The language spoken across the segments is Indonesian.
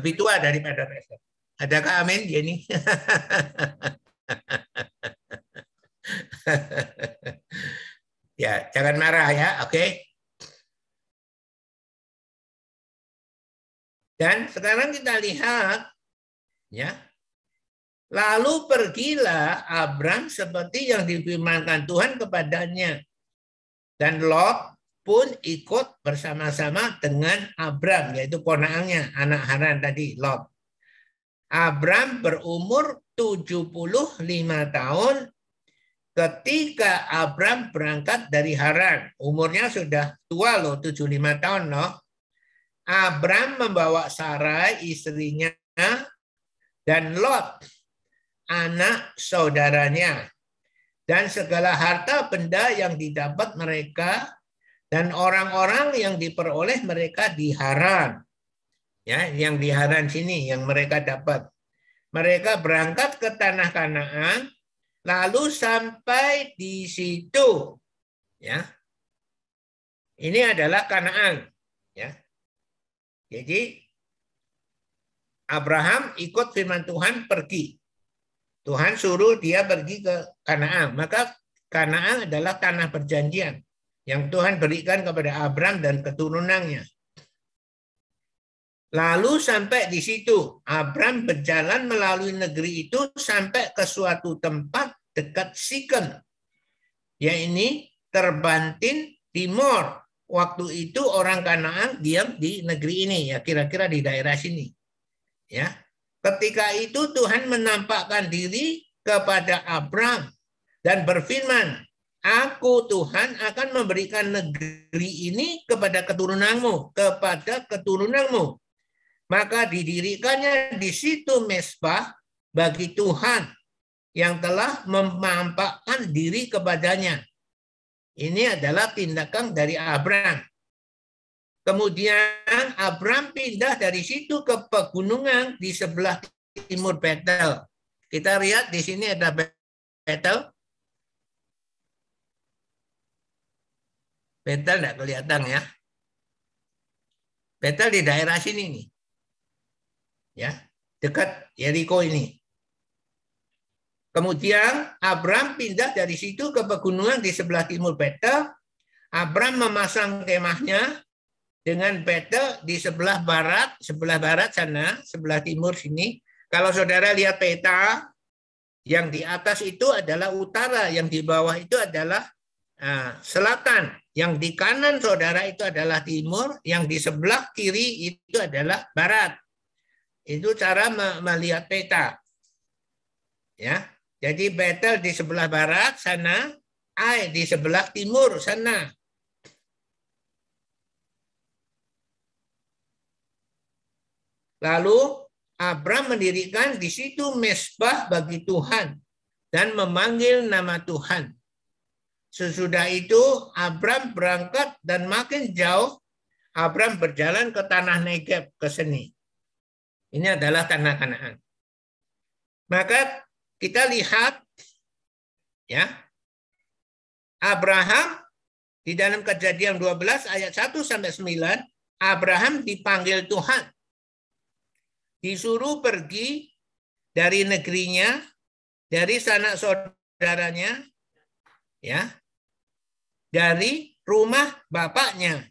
lebih tua daripada Rachel. Adakah amin Jenny? ya, jangan marah ya, oke? Okay? Dan sekarang kita lihat ya. Lalu pergilah Abram seperti yang difirmankan Tuhan kepadanya. Dan Lot pun ikut bersama-sama dengan Abram, yaitu ponaannya, anak Haran tadi, Lot. Abram berumur 75 tahun ketika Abram berangkat dari Haran. Umurnya sudah tua loh, 75 tahun loh. Abram membawa Sarai istrinya dan Lot anak saudaranya dan segala harta benda yang didapat mereka dan orang-orang yang diperoleh mereka di Haran. Ya, yang di Haran sini yang mereka dapat. Mereka berangkat ke tanah Kanaan lalu sampai di situ. Ya. Ini adalah Kanaan, ya. Jadi Abraham ikut firman Tuhan pergi. Tuhan suruh dia pergi ke Kanaan. Maka Kanaan adalah tanah perjanjian yang Tuhan berikan kepada Abraham dan keturunannya. Lalu sampai di situ, Abraham berjalan melalui negeri itu sampai ke suatu tempat dekat Sikem. Ya ini terbantin timur waktu itu orang Kanaan diam di negeri ini ya kira-kira di daerah sini. Ya. Ketika itu Tuhan menampakkan diri kepada Abram dan berfirman, "Aku Tuhan akan memberikan negeri ini kepada keturunanmu, kepada keturunanmu." Maka didirikannya di situ mesbah bagi Tuhan yang telah menampakkan diri kepadanya ini adalah tindakan dari Abraham. Kemudian Abraham pindah dari situ ke pegunungan di sebelah timur Betel. Kita lihat di sini ada Betel. Betel tidak kelihatan ya. Betel di daerah sini nih. Ya, dekat Yeriko ini. Kemudian Abram pindah dari situ ke pegunungan di sebelah timur Betel. Abram memasang kemahnya dengan Betel di sebelah barat, sebelah barat sana, sebelah timur sini. Kalau saudara lihat peta, yang di atas itu adalah utara, yang di bawah itu adalah uh, selatan, yang di kanan saudara itu adalah timur, yang di sebelah kiri itu adalah barat. Itu cara melihat peta. Ya, jadi Betel di sebelah barat sana, Ai di sebelah timur sana. Lalu Abram mendirikan di situ mesbah bagi Tuhan dan memanggil nama Tuhan. Sesudah itu Abram berangkat dan makin jauh Abram berjalan ke tanah Negeb ke seni. Ini adalah tanah Kanaan. Maka kita lihat ya Abraham di dalam kejadian 12 ayat 1 sampai 9 Abraham dipanggil Tuhan disuruh pergi dari negerinya dari sanak saudaranya ya dari rumah bapaknya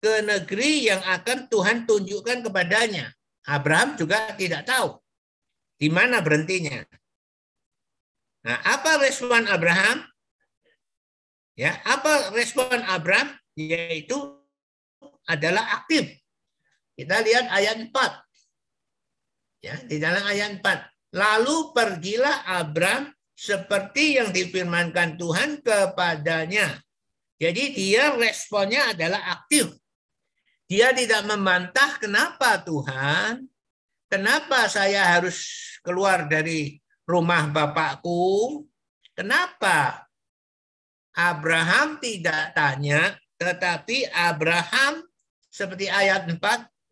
ke negeri yang akan Tuhan tunjukkan kepadanya Abraham juga tidak tahu di mana berhentinya? Nah, apa respon Abraham? Ya, apa respon Abraham? Yaitu adalah aktif. Kita lihat ayat 4. Ya, di dalam ayat 4. Lalu pergilah Abraham seperti yang difirmankan Tuhan kepadanya. Jadi dia responnya adalah aktif. Dia tidak membantah kenapa Tuhan Kenapa saya harus keluar dari rumah bapakku? Kenapa? Abraham tidak tanya, tetapi Abraham seperti ayat 4,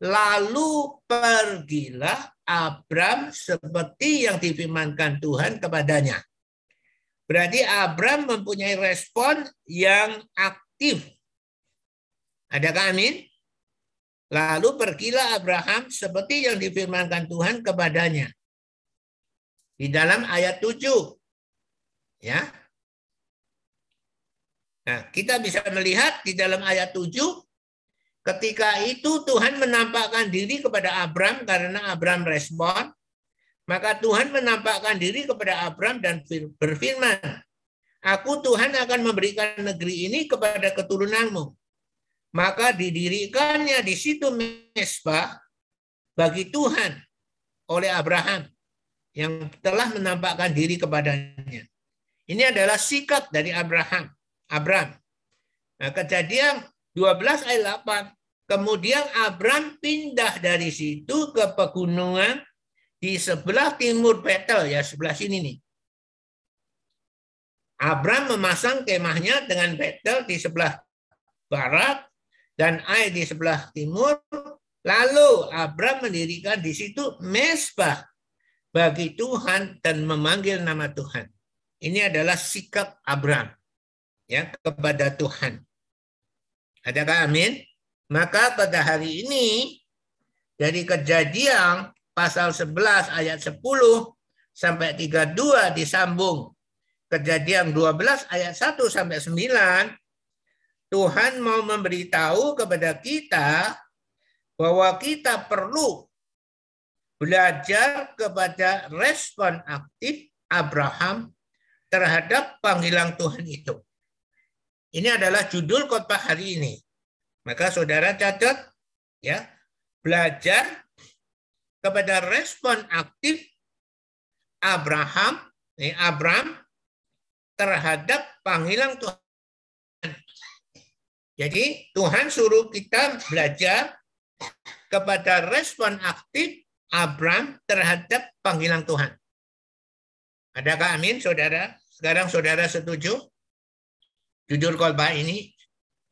lalu pergilah Abram seperti yang difirmankan Tuhan kepadanya. Berarti Abram mempunyai respon yang aktif. Adakah amin? Lalu pergilah Abraham seperti yang difirmankan Tuhan kepadanya. Di dalam ayat 7. Ya. Nah, kita bisa melihat di dalam ayat 7 ketika itu Tuhan menampakkan diri kepada Abraham karena Abraham respon, maka Tuhan menampakkan diri kepada Abraham dan berfirman, Aku Tuhan akan memberikan negeri ini kepada keturunanmu maka didirikannya di situ mesbah bagi Tuhan oleh Abraham yang telah menampakkan diri kepadanya. Ini adalah sikap dari Abraham. Abraham. Nah, kejadian 12 ayat 8. Kemudian Abraham pindah dari situ ke pegunungan di sebelah timur Betel ya sebelah sini nih. Abraham memasang kemahnya dengan Betel di sebelah barat dan Ai di sebelah timur. Lalu Abram mendirikan di situ mesbah bagi Tuhan dan memanggil nama Tuhan. Ini adalah sikap Abram ya kepada Tuhan. Adakah amin? Maka pada hari ini dari kejadian pasal 11 ayat 10 sampai 32 disambung kejadian 12 ayat 1 sampai 9 Tuhan mau memberitahu kepada kita bahwa kita perlu belajar kepada respon aktif Abraham terhadap panggilan Tuhan itu. Ini adalah judul khotbah hari ini. Maka saudara catat ya, belajar kepada respon aktif Abraham, eh, Abraham terhadap panggilan Tuhan jadi Tuhan suruh kita belajar kepada respon aktif Abraham terhadap panggilan Tuhan. Adakah amin saudara? Sekarang saudara setuju? Judul khotbah ini,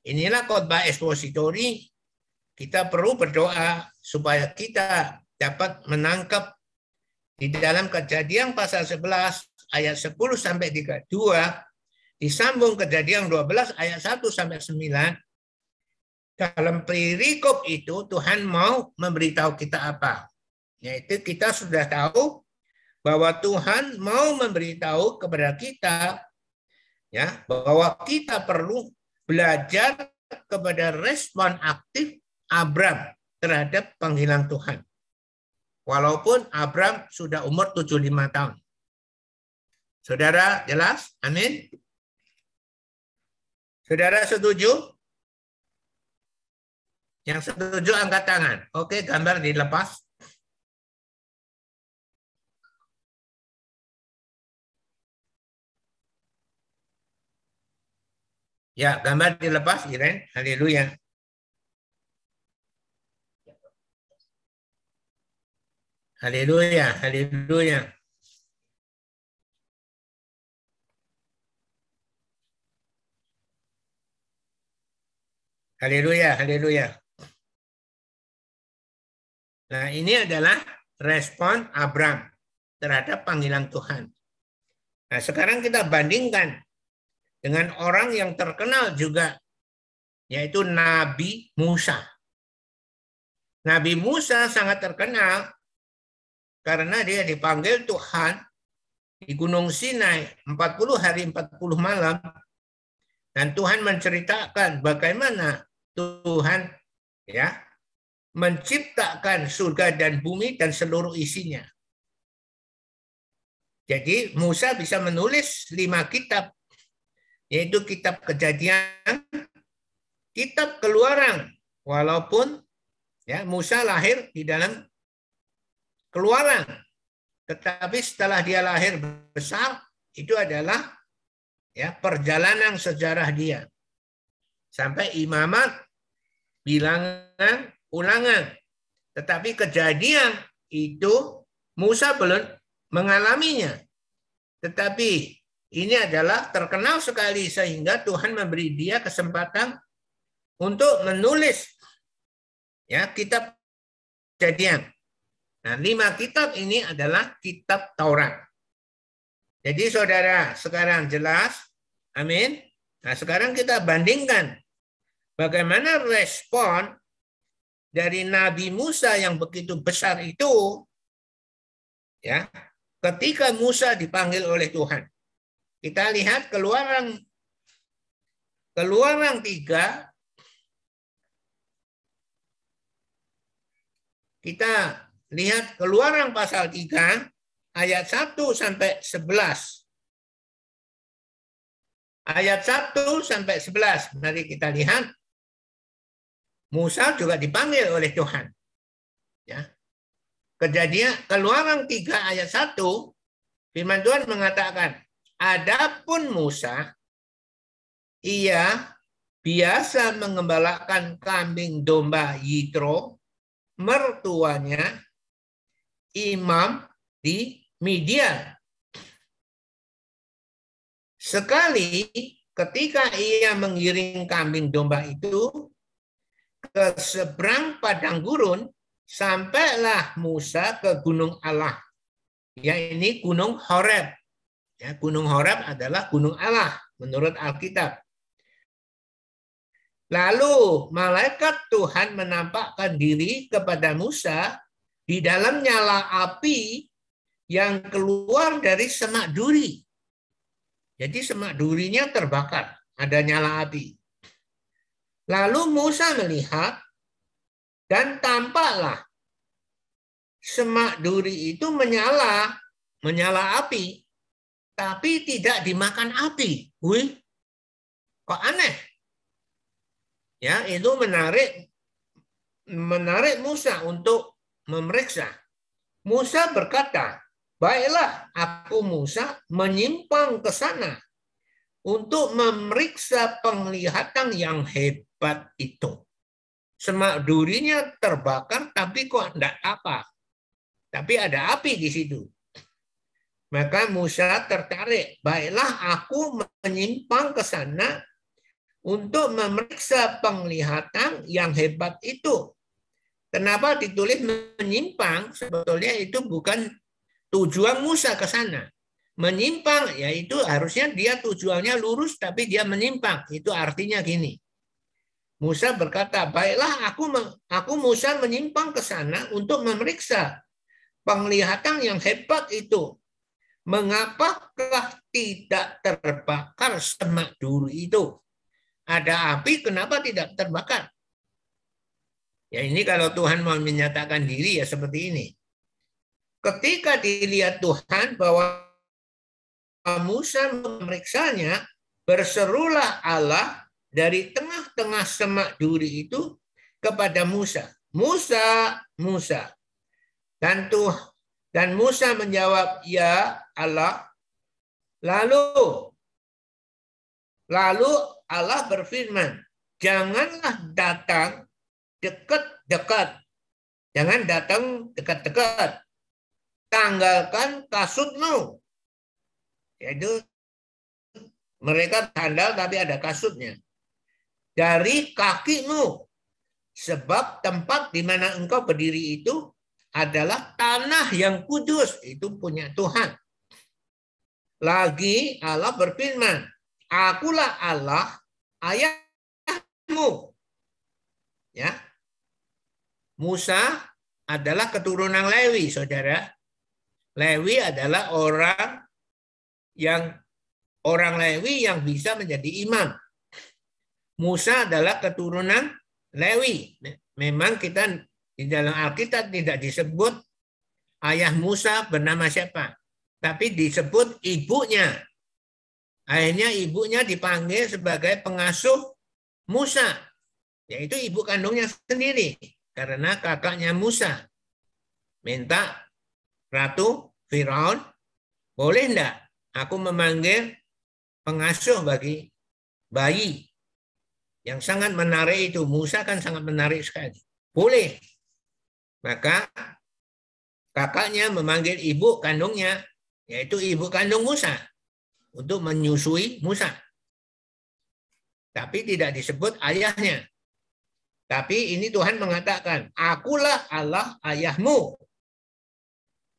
inilah khotbah ekspositori. Kita perlu berdoa supaya kita dapat menangkap di dalam kejadian pasal 11 ayat 10 sampai 32 disambung kejadian 12 ayat 1 sampai 9 dalam perikop itu Tuhan mau memberitahu kita apa? Yaitu kita sudah tahu bahwa Tuhan mau memberitahu kepada kita ya bahwa kita perlu belajar kepada respon aktif Abram terhadap panggilan Tuhan. Walaupun Abram sudah umur 75 tahun. Saudara jelas? Amin. Saudara setuju? Yang setuju angkat tangan. Oke, gambar dilepas. Ya, gambar dilepas, Iren. Haleluya. Haleluya, haleluya. Haleluya, haleluya. Nah, ini adalah respon Abram terhadap panggilan Tuhan. Nah, sekarang kita bandingkan dengan orang yang terkenal juga, yaitu Nabi Musa. Nabi Musa sangat terkenal karena dia dipanggil Tuhan di Gunung Sinai 40 hari 40 malam dan Tuhan menceritakan bagaimana Tuhan ya menciptakan surga dan bumi dan seluruh isinya. Jadi Musa bisa menulis lima kitab, yaitu kitab kejadian, kitab keluaran, walaupun ya Musa lahir di dalam keluaran, tetapi setelah dia lahir besar itu adalah ya perjalanan sejarah dia sampai imamat bilangan ulangan. Tetapi kejadian itu Musa belum mengalaminya. Tetapi ini adalah terkenal sekali sehingga Tuhan memberi dia kesempatan untuk menulis ya kitab kejadian. Nah, lima kitab ini adalah kitab Taurat. Jadi saudara sekarang jelas, amin. Nah sekarang kita bandingkan Bagaimana respon dari Nabi Musa yang begitu besar itu, ya, ketika Musa dipanggil oleh Tuhan. Kita lihat keluaran keluaran tiga kita lihat keluaran pasal 3 ayat 1 sampai 11. Ayat 1 sampai 11. Mari kita lihat. Musa juga dipanggil oleh Tuhan. Ya. Kejadian keluaran 3 ayat 1 firman Tuhan mengatakan, adapun Musa ia biasa mengembalakan kambing domba Yitro mertuanya imam di Midian. Sekali ketika ia mengiring kambing domba itu ke seberang padang gurun, sampailah Musa ke gunung Allah. Ya ini gunung Horeb. Ya, gunung Horeb adalah gunung Allah menurut Alkitab. Lalu malaikat Tuhan menampakkan diri kepada Musa di dalam nyala api yang keluar dari semak duri. Jadi semak durinya terbakar, ada nyala api. Lalu Musa melihat dan tampaklah semak duri itu menyala, menyala api, tapi tidak dimakan api. Wih, kok aneh? Ya, itu menarik menarik Musa untuk memeriksa. Musa berkata, baiklah aku Musa menyimpang ke sana untuk memeriksa penglihatan yang hebat itu. Semak durinya terbakar tapi kok tidak apa. Tapi ada api di situ. Maka Musa tertarik, baiklah aku menyimpang ke sana untuk memeriksa penglihatan yang hebat itu. Kenapa ditulis menyimpang? Sebetulnya itu bukan tujuan Musa ke sana. Menyimpang yaitu harusnya dia tujuannya lurus tapi dia menyimpang. Itu artinya gini. Musa berkata, "Baiklah aku aku Musa menyimpang ke sana untuk memeriksa penglihatan yang hebat itu. Mengapakah tidak terbakar semak dulu itu?" Ada api, kenapa tidak terbakar? Ya ini kalau Tuhan mau menyatakan diri ya seperti ini. Ketika dilihat Tuhan bahwa Musa memeriksanya, berserulah Allah dari tengah-tengah semak duri itu kepada Musa. Musa, Musa. Dan tuh dan Musa menjawab, "Ya Allah." Lalu lalu Allah berfirman, "Janganlah datang dekat-dekat. Jangan datang dekat-dekat. Tanggalkan kasutmu. Yaitu mereka sandal tapi ada kasutnya. Dari kakimu. Sebab tempat di mana engkau berdiri itu adalah tanah yang kudus. Itu punya Tuhan. Lagi Allah berfirman, Akulah Allah ayahmu. Ya, Musa adalah keturunan Lewi, saudara. Lewi adalah orang yang orang Lewi yang bisa menjadi imam. Musa adalah keturunan Lewi. Memang kita di dalam Alkitab tidak disebut ayah Musa bernama siapa, tapi disebut ibunya. Akhirnya ibunya dipanggil sebagai pengasuh Musa, yaitu ibu kandungnya sendiri. Karena kakaknya Musa minta Ratu Firaun, boleh enggak aku memanggil pengasuh bagi bayi yang sangat menarik itu. Musa kan sangat menarik sekali. Boleh. Maka kakaknya memanggil ibu kandungnya, yaitu ibu kandung Musa, untuk menyusui Musa. Tapi tidak disebut ayahnya. Tapi ini Tuhan mengatakan, akulah Allah ayahmu.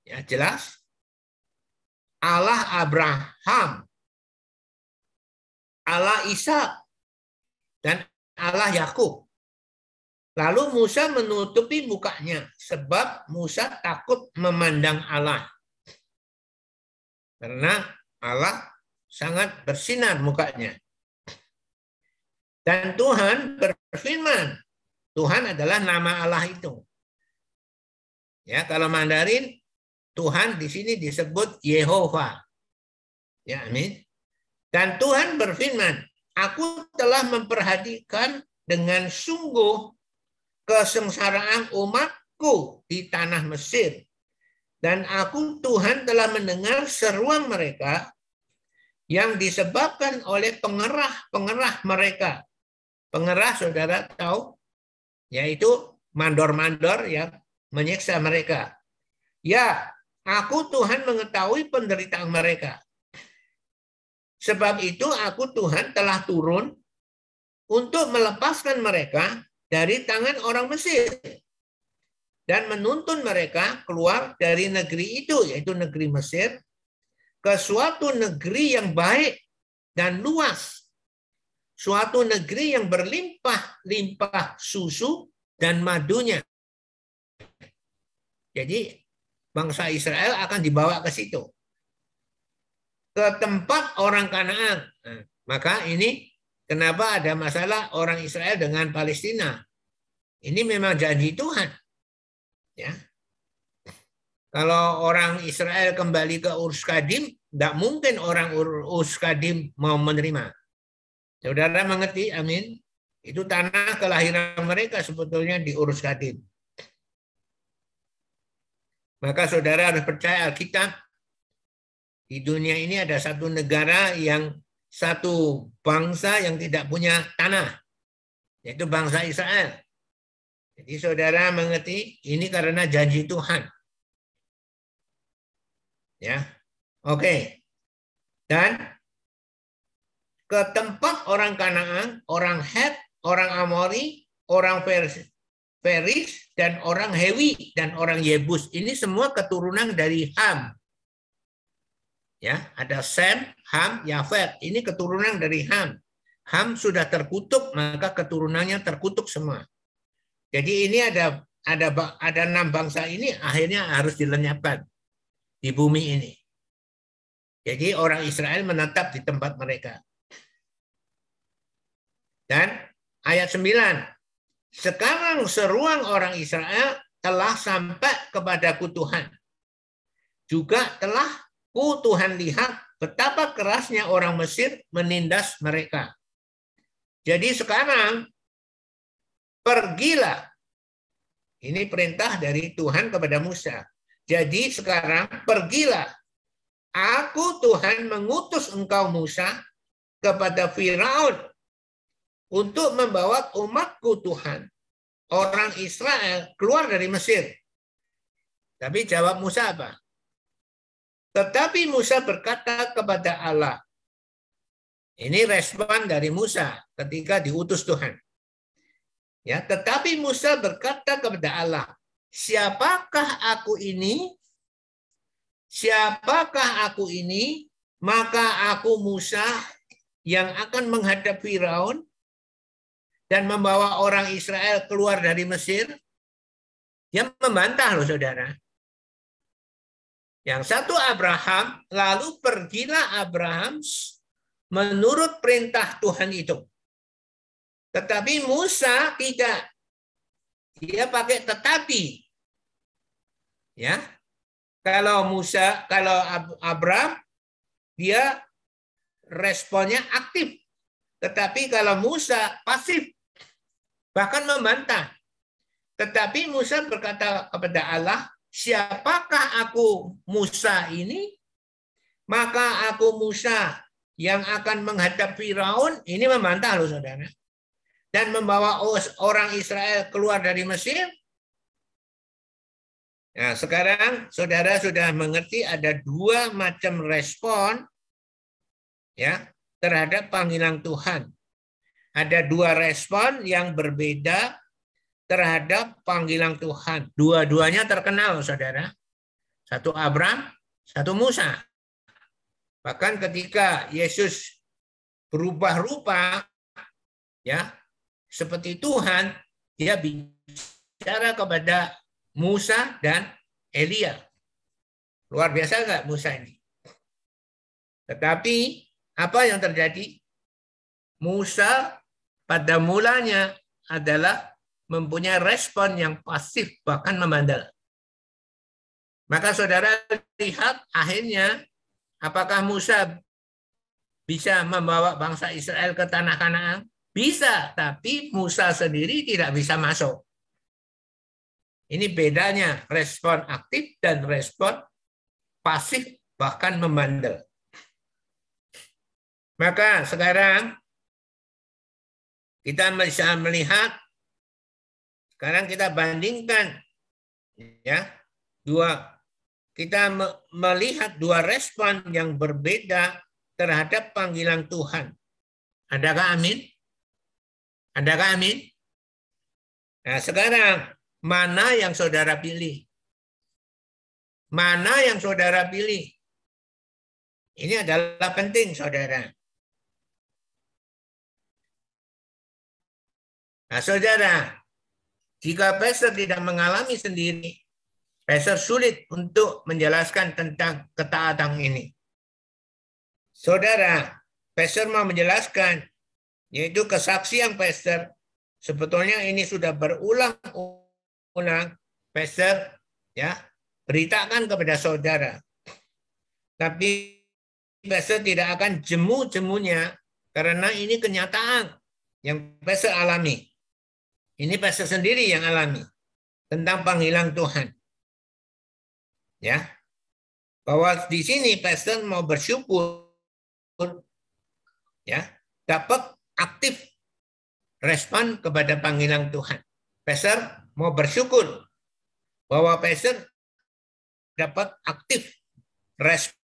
Ya jelas. Allah Abraham. Allah Isa dan Allah Yakub. Lalu Musa menutupi mukanya sebab Musa takut memandang Allah. Karena Allah sangat bersinar mukanya. Dan Tuhan berfirman. Tuhan adalah nama Allah itu. Ya, kalau Mandarin Tuhan di sini disebut Yehova. Ya, amin. Dan Tuhan berfirman, Aku telah memperhatikan dengan sungguh kesengsaraan umatku di tanah Mesir. Dan aku Tuhan telah mendengar seruan mereka yang disebabkan oleh pengerah-pengerah mereka. Pengerah saudara tahu, yaitu mandor-mandor yang menyiksa mereka. Ya, aku Tuhan mengetahui penderitaan mereka. Sebab itu aku Tuhan telah turun untuk melepaskan mereka dari tangan orang Mesir dan menuntun mereka keluar dari negeri itu, yaitu negeri Mesir, ke suatu negeri yang baik dan luas. Suatu negeri yang berlimpah-limpah susu dan madunya. Jadi bangsa Israel akan dibawa ke situ ke tempat orang Kanaan. Nah, maka ini kenapa ada masalah orang Israel dengan Palestina? Ini memang janji Tuhan. Ya. Kalau orang Israel kembali ke Urs Kadim, tidak mungkin orang Urs Kadim mau menerima. Saudara mengerti? Amin. Itu tanah kelahiran mereka sebetulnya di Urus Kadim. Maka saudara harus percaya Alkitab di dunia ini ada satu negara yang satu bangsa yang tidak punya tanah, yaitu bangsa Israel. Jadi saudara mengerti ini karena janji Tuhan. Ya, oke. Dan ke tempat orang Kanaan, orang Het, orang Amori, orang Peris, dan orang Hewi dan orang Yebus. Ini semua keturunan dari Ham. Ya, ada Sem, Ham, Yafet. Ini keturunan dari Ham. Ham sudah terkutuk, maka keturunannya terkutuk semua. Jadi ini ada ada ada enam bangsa ini akhirnya harus dilenyapkan di bumi ini. Jadi orang Israel menetap di tempat mereka. Dan ayat 9. Sekarang seruang orang Israel telah sampai kepadaku Tuhan. Juga telah Ku Tuhan lihat betapa kerasnya orang Mesir menindas mereka. Jadi sekarang pergilah. Ini perintah dari Tuhan kepada Musa. Jadi sekarang pergilah. Aku Tuhan mengutus engkau Musa kepada Firaun untuk membawa umatku Tuhan, orang Israel keluar dari Mesir. Tapi jawab Musa apa? Tetapi Musa berkata kepada Allah. Ini respon dari Musa ketika diutus Tuhan. Ya, tetapi Musa berkata kepada Allah, "Siapakah aku ini? Siapakah aku ini? Maka aku Musa yang akan menghadap Firaun dan membawa orang Israel keluar dari Mesir." Yang membantah loh saudara. Yang satu Abraham, lalu pergilah Abraham menurut perintah Tuhan itu. Tetapi Musa tidak. Dia pakai tetapi. Ya. Kalau Musa, kalau Abraham, dia responnya aktif. Tetapi kalau Musa pasif, bahkan membantah. Tetapi Musa berkata kepada Allah, siapakah aku Musa ini? Maka aku Musa yang akan menghadap Firaun, ini membantah loh saudara. Dan membawa orang Israel keluar dari Mesir. Nah, sekarang saudara sudah mengerti ada dua macam respon ya terhadap panggilan Tuhan. Ada dua respon yang berbeda terhadap panggilan Tuhan. Dua-duanya terkenal, saudara. Satu Abraham, satu Musa. Bahkan ketika Yesus berubah rupa, ya seperti Tuhan, dia bicara kepada Musa dan Elia. Luar biasa nggak Musa ini? Tetapi apa yang terjadi? Musa pada mulanya adalah mempunyai respon yang pasif bahkan memandal. Maka saudara lihat akhirnya apakah Musa bisa membawa bangsa Israel ke tanah Kanaan? Bisa, tapi Musa sendiri tidak bisa masuk. Ini bedanya respon aktif dan respon pasif bahkan membandel. Maka sekarang kita bisa melihat sekarang kita bandingkan ya dua kita melihat dua respon yang berbeda terhadap panggilan Tuhan. Adakah amin? Adakah amin? Nah, sekarang mana yang saudara pilih? Mana yang saudara pilih? Ini adalah penting, saudara. Nah, saudara, jika pastor tidak mengalami sendiri, pastor sulit untuk menjelaskan tentang ketaatan ini. Saudara, pastor mau menjelaskan, yaitu kesaksian pastor, sebetulnya ini sudah berulang-ulang, pastor ya beritakan kepada saudara. Tapi pastor tidak akan jemu-jemunya karena ini kenyataan yang pastor alami. Ini pastor sendiri yang alami tentang panggilan Tuhan. Ya. Bahwa di sini pastor mau bersyukur ya, dapat aktif respon kepada panggilan Tuhan. Pastor mau bersyukur bahwa pastor dapat aktif respon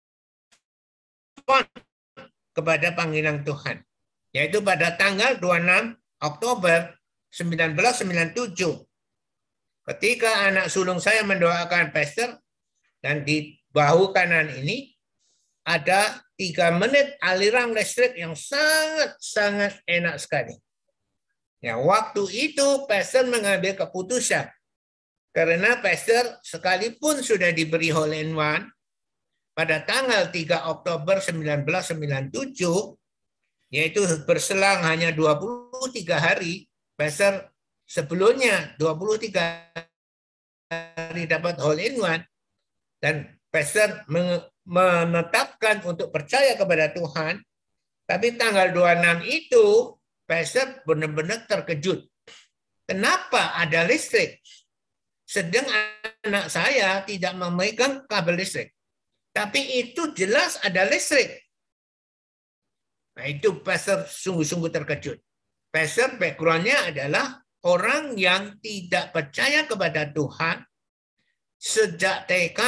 kepada panggilan Tuhan. Yaitu pada tanggal 26 Oktober 1997. Ketika anak sulung saya mendoakan pastor dan di bahu kanan ini ada tiga menit aliran listrik yang sangat-sangat enak sekali. Ya, waktu itu pastor mengambil keputusan karena pastor sekalipun sudah diberi hole in one pada tanggal 3 Oktober 1997, yaitu berselang hanya 23 hari, pastor sebelumnya 23 hari dapat hole in one, dan pastor menetapkan untuk percaya kepada Tuhan, tapi tanggal 26 itu pastor benar-benar terkejut. Kenapa ada listrik? Sedang anak saya tidak memegang kabel listrik. Tapi itu jelas ada listrik. Nah itu pastor sungguh-sungguh terkejut. Pastor backgroundnya adalah orang yang tidak percaya kepada Tuhan sejak TK.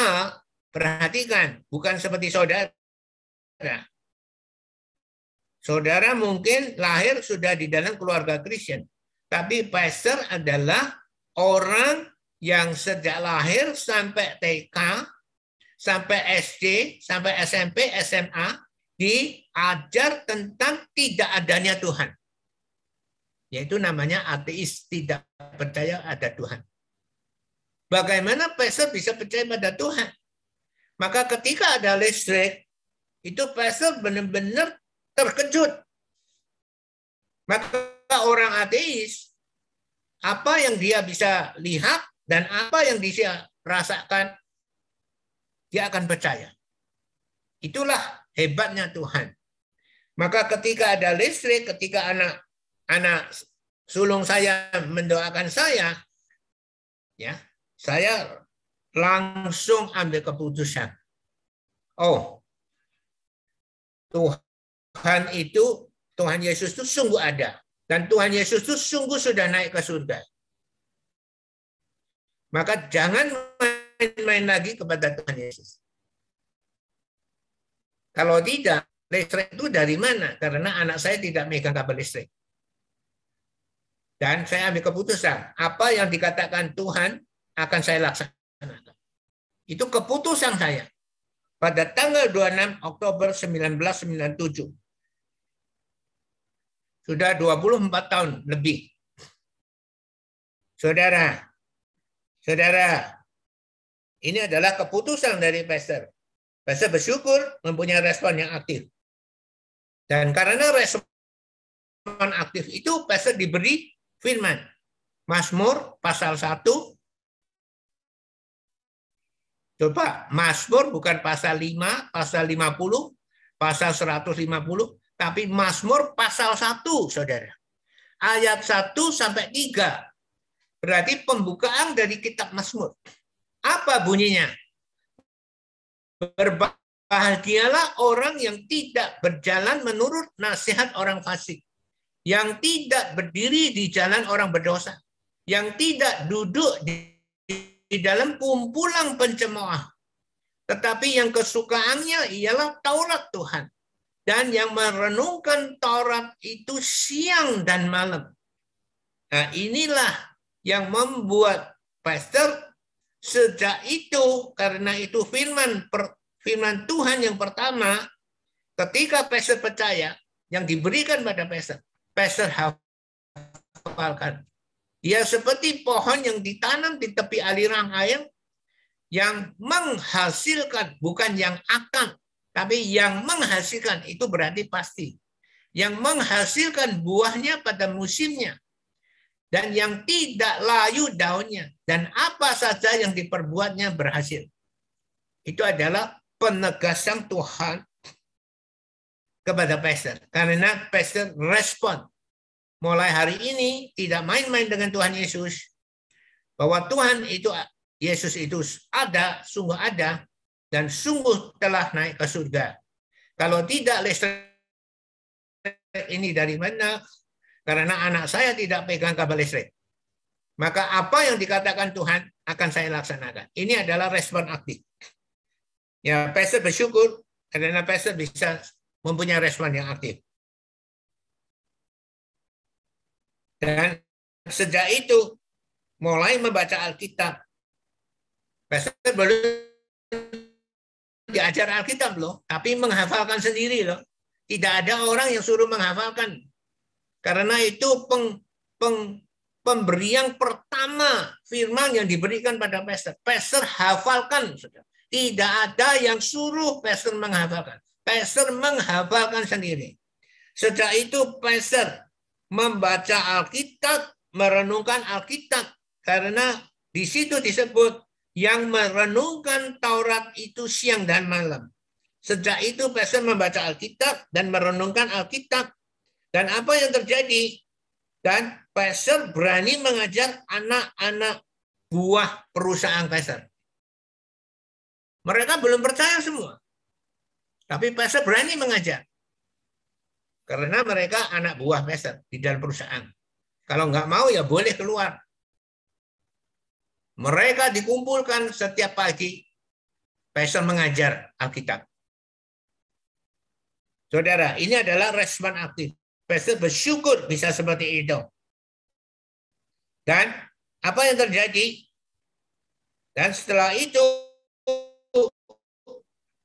Perhatikan, bukan seperti saudara. Saudara mungkin lahir sudah di dalam keluarga Kristen. Tapi pastor adalah orang yang sejak lahir sampai TK, sampai SD, sampai SMP, SMA, diajar tentang tidak adanya Tuhan. Yaitu namanya ateis, tidak percaya ada Tuhan. Bagaimana pastor bisa percaya pada Tuhan? Maka ketika ada listrik, itu pastor benar-benar terkejut. Maka orang ateis, apa yang dia bisa lihat dan apa yang dia rasakan, dia akan percaya. Itulah hebatnya Tuhan. Maka ketika ada listrik, ketika anak anak sulung saya mendoakan saya, ya saya langsung ambil keputusan. Oh, Tuhan itu, Tuhan Yesus itu sungguh ada. Dan Tuhan Yesus itu sungguh sudah naik ke surga. Maka jangan main-main lagi kepada Tuhan Yesus. Kalau tidak, listrik itu dari mana? Karena anak saya tidak megang kabel listrik. Dan saya ambil keputusan. Apa yang dikatakan Tuhan akan saya laksanakan. Itu keputusan saya. Pada tanggal 26 Oktober 1997. Sudah 24 tahun lebih Saudara, saudara, ini adalah keputusan dari pastor. Pastor bersyukur mempunyai respon yang aktif. Dan karena respon aktif itu pastor diberi firman. Mazmur pasal 1 Coba Mazmur bukan pasal 5, pasal 50, pasal 150, tapi Mazmur pasal 1, Saudara. Ayat 1 sampai 3. Berarti pembukaan dari kitab Mazmur. Apa bunyinya? Berbahagialah orang yang tidak berjalan menurut nasihat orang fasik, yang tidak berdiri di jalan orang berdosa, yang tidak duduk di di dalam kumpulan pencemooh. Tetapi yang kesukaannya ialah Taurat Tuhan. Dan yang merenungkan Taurat itu siang dan malam. Nah inilah yang membuat pastor sejak itu karena itu firman firman Tuhan yang pertama ketika pastor percaya yang diberikan pada pastor pastor hafalkan Ya seperti pohon yang ditanam di tepi aliran air yang menghasilkan bukan yang akan tapi yang menghasilkan itu berarti pasti. Yang menghasilkan buahnya pada musimnya dan yang tidak layu daunnya dan apa saja yang diperbuatnya berhasil. Itu adalah penegasan Tuhan kepada pastor karena pastor respon mulai hari ini tidak main-main dengan Tuhan Yesus. Bahwa Tuhan itu Yesus itu ada, sungguh ada dan sungguh telah naik ke surga. Kalau tidak listrik ini dari mana? Karena anak saya tidak pegang kabel listrik. Maka apa yang dikatakan Tuhan akan saya laksanakan. Ini adalah respon aktif. Ya, pastor bersyukur karena pastor bisa mempunyai respon yang aktif. Dan sejak itu mulai membaca Alkitab. Pastor belum diajar Alkitab loh, tapi menghafalkan sendiri loh. Tidak ada orang yang suruh menghafalkan. Karena itu peng, peng, pemberian pertama firman yang diberikan pada pastor. Pastor hafalkan. Tidak ada yang suruh pastor menghafalkan. Pastor menghafalkan sendiri. Sejak itu pastor membaca Alkitab, merenungkan Alkitab. Karena di situ disebut yang merenungkan Taurat itu siang dan malam. Sejak itu pastor membaca Alkitab dan merenungkan Alkitab. Dan apa yang terjadi? Dan pastor berani mengajar anak-anak buah perusahaan pastor. Mereka belum percaya semua. Tapi pastor berani mengajar. Karena mereka anak buah Master di dalam perusahaan. Kalau nggak mau ya boleh keluar. Mereka dikumpulkan setiap pagi. Pastor mengajar Alkitab. Saudara, ini adalah respon aktif. Pastor bersyukur bisa seperti itu. Dan apa yang terjadi? Dan setelah itu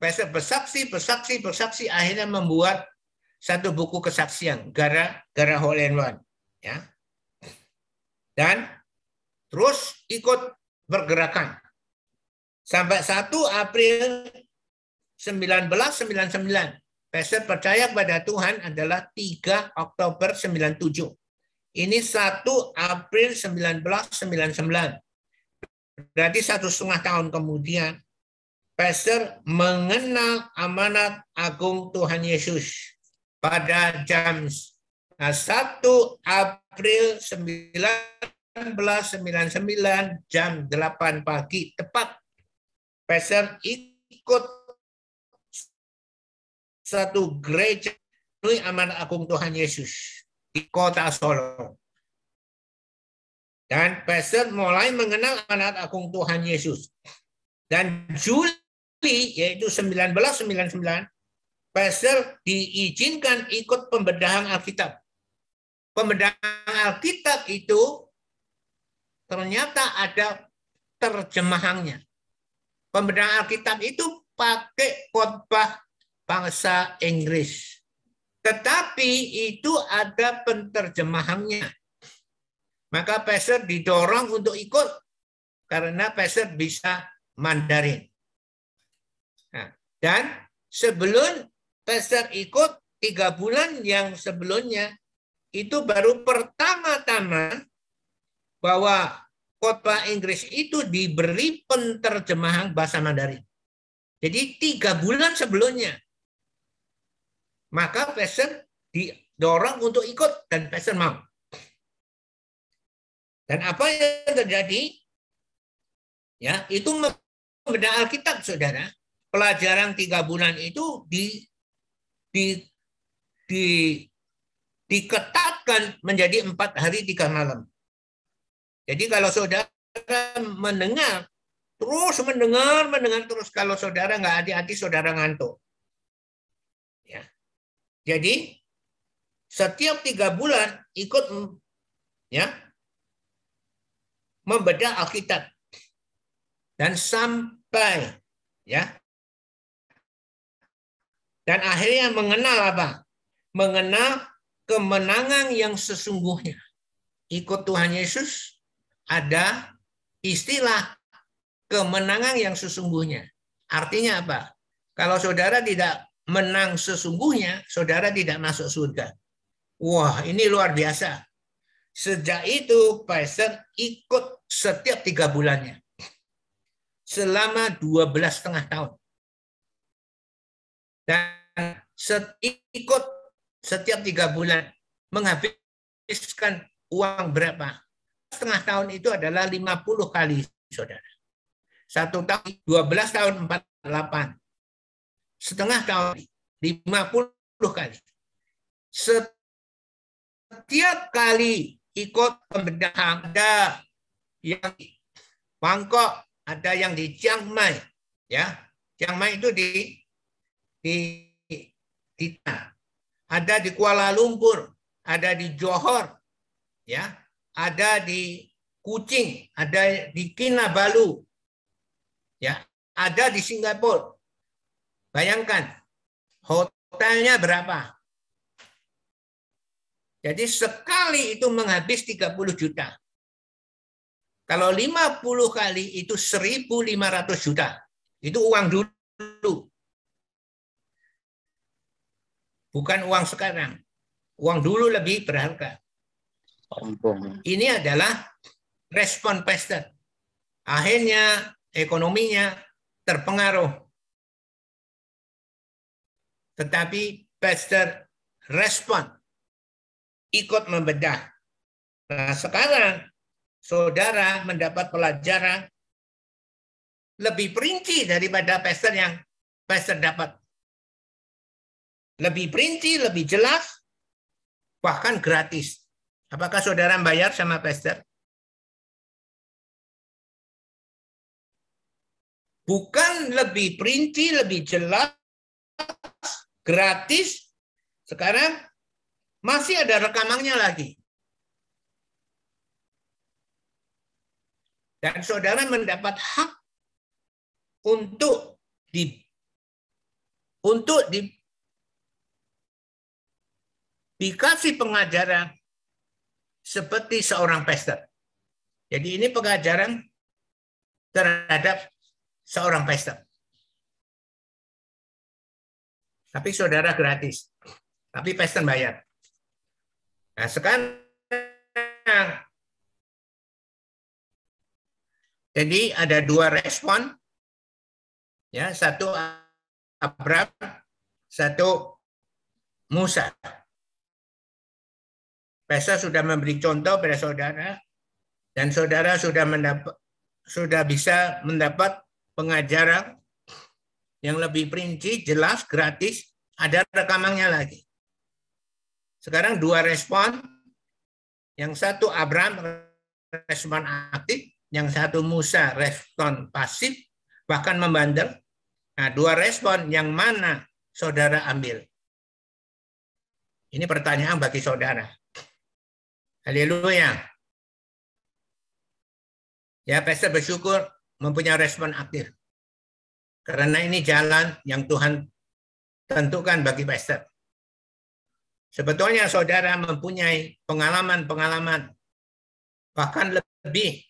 Pastor bersaksi, bersaksi, bersaksi, akhirnya membuat satu buku kesaksian gara gara hole in one ya. Dan terus ikut bergerakan sampai 1 April 1999 Pastor percaya kepada Tuhan adalah 3 Oktober 97 ini 1 April 1999 berarti satu setengah tahun kemudian Pastor mengenal amanat agung Tuhan Yesus pada jam 1 April 1999 jam 8 pagi tepat Pastor ikut satu gereja amanat agung Tuhan Yesus di kota Solo. Dan Pastor mulai mengenal amanat agung Tuhan Yesus. Dan Juli yaitu 1999 pastor diizinkan ikut pembedahan Alkitab. Pembedahan Alkitab itu ternyata ada terjemahannya. Pembedahan Alkitab itu pakai khotbah bangsa Inggris. Tetapi itu ada penterjemahannya. maka pastor didorong untuk ikut karena pastor bisa Mandarin. Dan sebelum pastor ikut tiga bulan yang sebelumnya itu baru pertama-tama bahwa kota Inggris itu diberi penterjemahan bahasa Mandarin. Jadi tiga bulan sebelumnya. Maka pastor didorong untuk ikut dan pastor mau. Dan apa yang terjadi? Ya, itu membedah Alkitab, saudara. Pelajaran tiga bulan itu di, di, di, diketatkan menjadi empat hari tiga malam. Jadi kalau saudara mendengar, terus mendengar, mendengar terus. Kalau saudara nggak hati-hati, saudara ngantuk. Ya. Jadi setiap tiga bulan ikut ya membedah Alkitab. Dan sampai ya dan akhirnya mengenal apa? Mengenal kemenangan yang sesungguhnya. Ikut Tuhan Yesus ada istilah kemenangan yang sesungguhnya. Artinya apa? Kalau saudara tidak menang sesungguhnya, saudara tidak masuk surga. Wah, ini luar biasa. Sejak itu Pfizer ikut setiap tiga bulannya. Selama 12 setengah tahun. Dan ikut setiap tiga bulan. Menghabiskan uang berapa? Setengah tahun itu adalah 50 kali, saudara. Satu tahun 12 tahun 48. Setengah tahun 50 kali. Setiap kali ikut pembedahan. Ada yang di Bangkok, ada yang di Chiang Mai. Ya, Chiang Mai itu di di di ada di Kuala Lumpur, ada di Johor, ya, ada di Kucing, ada di Kinabalu, ya, ada di Singapura. Bayangkan hotelnya berapa? Jadi sekali itu menghabis 30 juta. Kalau 50 kali itu 1.500 juta. Itu uang dulu. Bukan uang sekarang. Uang dulu lebih berharga. Ini adalah respon pastor. Akhirnya ekonominya terpengaruh. Tetapi pastor respon ikut membedah. Nah, sekarang saudara mendapat pelajaran lebih perinci daripada pastor yang pastor dapat. Lebih perinci, lebih jelas, bahkan gratis. Apakah saudara bayar sama pastor? Bukan lebih perinci, lebih jelas, gratis. Sekarang masih ada rekamannya lagi. Dan saudara mendapat hak untuk di untuk di dikasih pengajaran seperti seorang pastor. Jadi ini pengajaran terhadap seorang pastor. Tapi saudara gratis. Tapi pastor bayar. Nah, sekarang jadi ada dua respon. Ya, satu Abraham, satu Musa. Pesa sudah memberi contoh pada saudara dan saudara sudah mendapat sudah bisa mendapat pengajaran yang lebih perinci, jelas, gratis, ada rekamannya lagi. Sekarang dua respon. Yang satu Abraham respon aktif, yang satu Musa respon pasif, bahkan membandel. Nah, dua respon yang mana saudara ambil? Ini pertanyaan bagi saudara. Haleluya. Ya, pastor bersyukur mempunyai respon aktif. Karena ini jalan yang Tuhan tentukan bagi pastor. Sebetulnya saudara mempunyai pengalaman-pengalaman bahkan lebih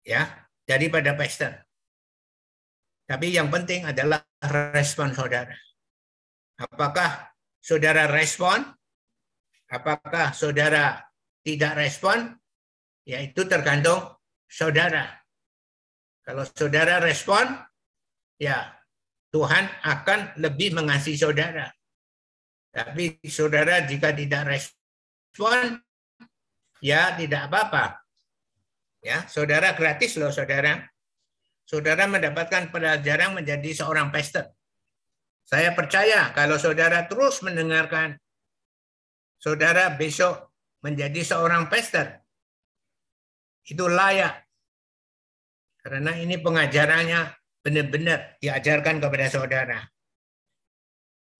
ya daripada pastor. Tapi yang penting adalah respon saudara. Apakah saudara respon? Apakah saudara tidak respon? Ya itu tergantung saudara. Kalau saudara respon, ya Tuhan akan lebih mengasihi saudara. Tapi saudara jika tidak respon, ya tidak apa-apa. Ya, saudara gratis loh saudara. Saudara mendapatkan pelajaran menjadi seorang pastor. Saya percaya kalau saudara terus mendengarkan, saudara besok menjadi seorang pastor. Itu layak. Karena ini pengajarannya benar-benar diajarkan kepada saudara.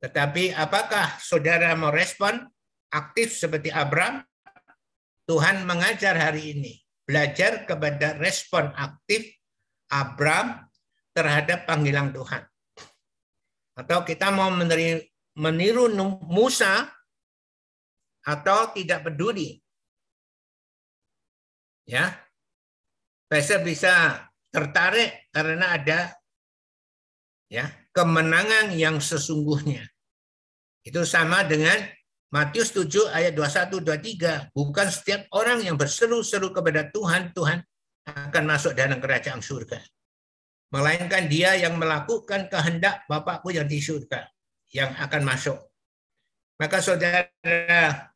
Tetapi apakah saudara mau respon aktif seperti Abraham? Tuhan mengajar hari ini belajar kepada respon aktif Abraham terhadap panggilan Tuhan. Atau kita mau meniru Musa atau tidak peduli. Ya. Bisa bisa tertarik karena ada ya kemenangan yang sesungguhnya. Itu sama dengan Matius 7 ayat 21 23, bukan setiap orang yang berseru-seru kepada Tuhan, Tuhan akan masuk dalam kerajaan surga. Melainkan dia yang melakukan kehendak Bapakku yang di surga yang akan masuk. Maka saudara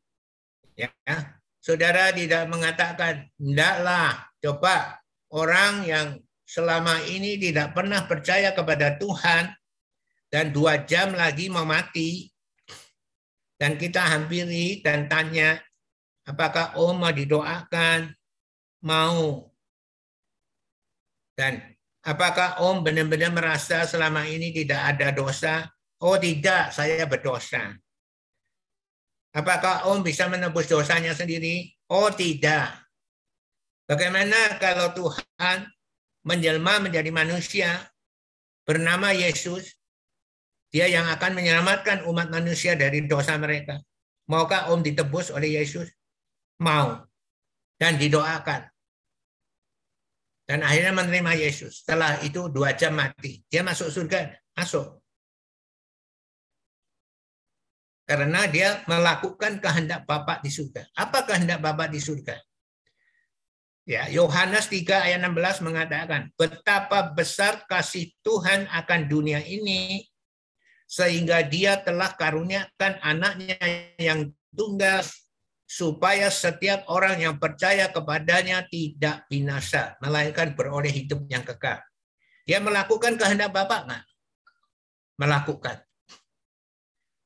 ya, saudara tidak mengatakan, "Ndaklah, coba orang yang selama ini tidak pernah percaya kepada Tuhan dan dua jam lagi mau mati, dan kita hampiri dan tanya, apakah Om mau didoakan? Mau. Dan apakah Om benar-benar merasa selama ini tidak ada dosa? Oh tidak, saya berdosa. Apakah Om bisa menebus dosanya sendiri? Oh tidak. Bagaimana kalau Tuhan menjelma menjadi manusia bernama Yesus dia yang akan menyelamatkan umat manusia dari dosa mereka. Maukah Om ditebus oleh Yesus? Mau. Dan didoakan. Dan akhirnya menerima Yesus. Setelah itu dua jam mati. Dia masuk surga. Masuk. Karena dia melakukan kehendak Bapak di surga. Apa kehendak Bapak di surga? Ya, Yohanes 3 ayat 16 mengatakan, betapa besar kasih Tuhan akan dunia ini sehingga dia telah karuniakan anaknya yang tunggal supaya setiap orang yang percaya kepadanya tidak binasa, melainkan beroleh hidup yang kekal. Dia melakukan kehendak Bapak nggak? Melakukan.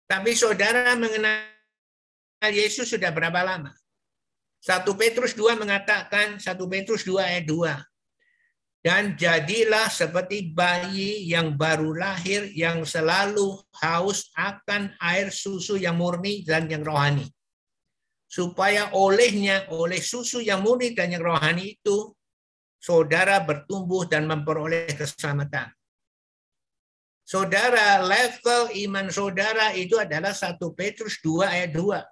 Tapi saudara mengenal Yesus sudah berapa lama? 1 Petrus 2 mengatakan, 1 Petrus 2 ayat 2, dan jadilah seperti bayi yang baru lahir yang selalu haus akan air susu yang murni dan yang rohani. Supaya olehnya, oleh susu yang murni dan yang rohani itu, saudara bertumbuh dan memperoleh keselamatan. Saudara, level iman saudara itu adalah 1 Petrus 2 ayat 2.